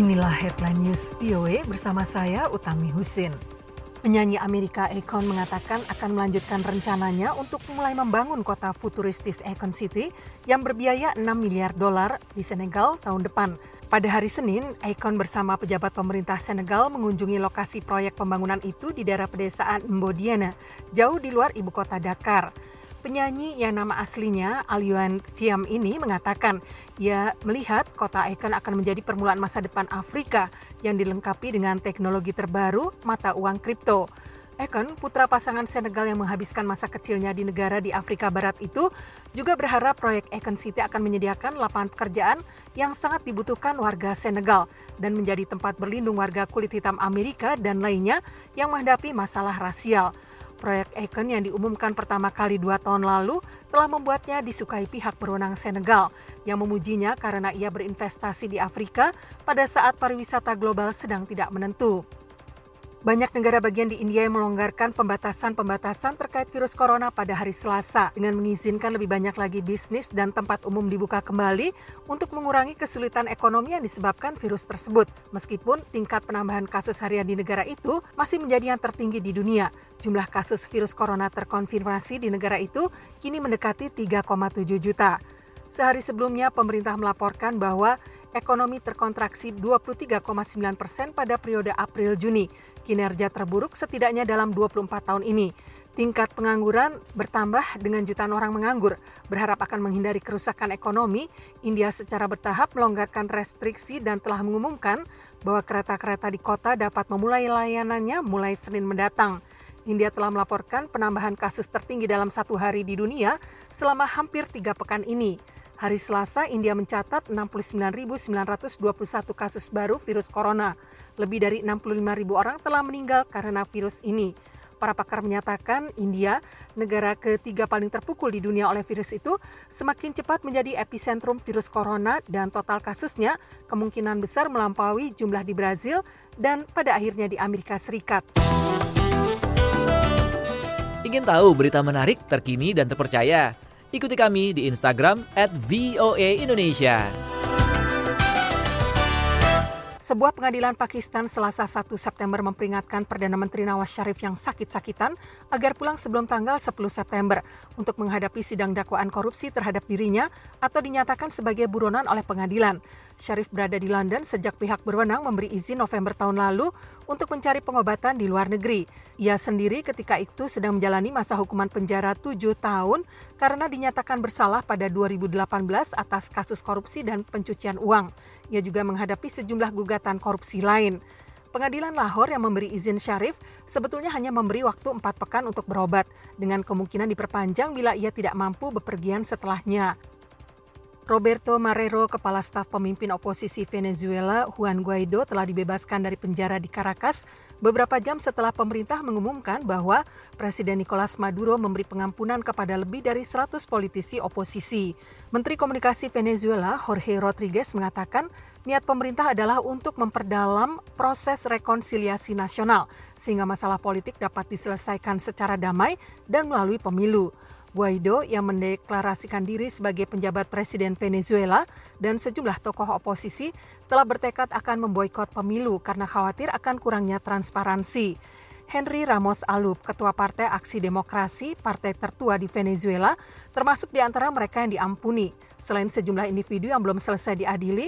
Inilah headline news VOA bersama saya Utami Husin. Penyanyi Amerika Akon mengatakan akan melanjutkan rencananya untuk mulai membangun kota futuristis Akon City yang berbiaya 6 miliar dolar di Senegal tahun depan. Pada hari Senin, Akon bersama pejabat pemerintah Senegal mengunjungi lokasi proyek pembangunan itu di daerah pedesaan Mbodiana, jauh di luar ibu kota Dakar. Penyanyi yang nama aslinya Aliuan Thiam ini mengatakan ia melihat kota Icon akan menjadi permulaan masa depan Afrika yang dilengkapi dengan teknologi terbaru mata uang kripto. Econ, putra pasangan Senegal yang menghabiskan masa kecilnya di negara di Afrika Barat itu, juga berharap proyek Econ City akan menyediakan lapangan pekerjaan yang sangat dibutuhkan warga Senegal dan menjadi tempat berlindung warga kulit hitam Amerika dan lainnya yang menghadapi masalah rasial. Proyek Icon yang diumumkan pertama kali dua tahun lalu telah membuatnya disukai pihak berwenang Senegal yang memujinya karena ia berinvestasi di Afrika pada saat pariwisata global sedang tidak menentu. Banyak negara bagian di India yang melonggarkan pembatasan-pembatasan terkait virus corona pada hari Selasa dengan mengizinkan lebih banyak lagi bisnis dan tempat umum dibuka kembali untuk mengurangi kesulitan ekonomi yang disebabkan virus tersebut. Meskipun tingkat penambahan kasus harian di negara itu masih menjadi yang tertinggi di dunia, jumlah kasus virus corona terkonfirmasi di negara itu kini mendekati 3,7 juta. Sehari sebelumnya, pemerintah melaporkan bahwa ekonomi terkontraksi 23,9 persen pada periode April-Juni, kinerja terburuk setidaknya dalam 24 tahun ini. Tingkat pengangguran bertambah dengan jutaan orang menganggur. Berharap akan menghindari kerusakan ekonomi, India secara bertahap melonggarkan restriksi dan telah mengumumkan bahwa kereta-kereta di kota dapat memulai layanannya mulai Senin mendatang. India telah melaporkan penambahan kasus tertinggi dalam satu hari di dunia selama hampir tiga pekan ini. Hari Selasa, India mencatat 69.921 kasus baru virus corona. Lebih dari 65.000 orang telah meninggal karena virus ini. Para pakar menyatakan India, negara ketiga paling terpukul di dunia oleh virus itu, semakin cepat menjadi epicentrum virus corona dan total kasusnya kemungkinan besar melampaui jumlah di Brazil dan pada akhirnya di Amerika Serikat. Ingin tahu berita menarik, terkini, dan terpercaya? Ikuti kami di Instagram at VOA Indonesia. Sebuah pengadilan Pakistan selasa 1 September memperingatkan Perdana Menteri Nawaz Sharif yang sakit-sakitan agar pulang sebelum tanggal 10 September untuk menghadapi sidang dakwaan korupsi terhadap dirinya atau dinyatakan sebagai buronan oleh pengadilan. Sharif berada di London sejak pihak berwenang memberi izin November tahun lalu untuk mencari pengobatan di luar negeri. Ia sendiri ketika itu sedang menjalani masa hukuman penjara 7 tahun karena dinyatakan bersalah pada 2018 atas kasus korupsi dan pencucian uang. Ia juga menghadapi sejumlah gugatan korupsi lain. Pengadilan Lahore yang memberi izin Syarif sebetulnya hanya memberi waktu empat pekan untuk berobat, dengan kemungkinan diperpanjang bila ia tidak mampu bepergian setelahnya. Roberto Marrero, kepala staf pemimpin oposisi Venezuela, Juan Guaido telah dibebaskan dari penjara di Caracas beberapa jam setelah pemerintah mengumumkan bahwa Presiden Nicolas Maduro memberi pengampunan kepada lebih dari 100 politisi oposisi. Menteri Komunikasi Venezuela, Jorge Rodriguez, mengatakan niat pemerintah adalah untuk memperdalam proses rekonsiliasi nasional sehingga masalah politik dapat diselesaikan secara damai dan melalui pemilu. Guaido yang mendeklarasikan diri sebagai penjabat Presiden Venezuela dan sejumlah tokoh oposisi telah bertekad akan memboikot pemilu karena khawatir akan kurangnya transparansi. Henry Ramos Alup, Ketua Partai Aksi Demokrasi, partai tertua di Venezuela, termasuk di antara mereka yang diampuni. Selain sejumlah individu yang belum selesai diadili,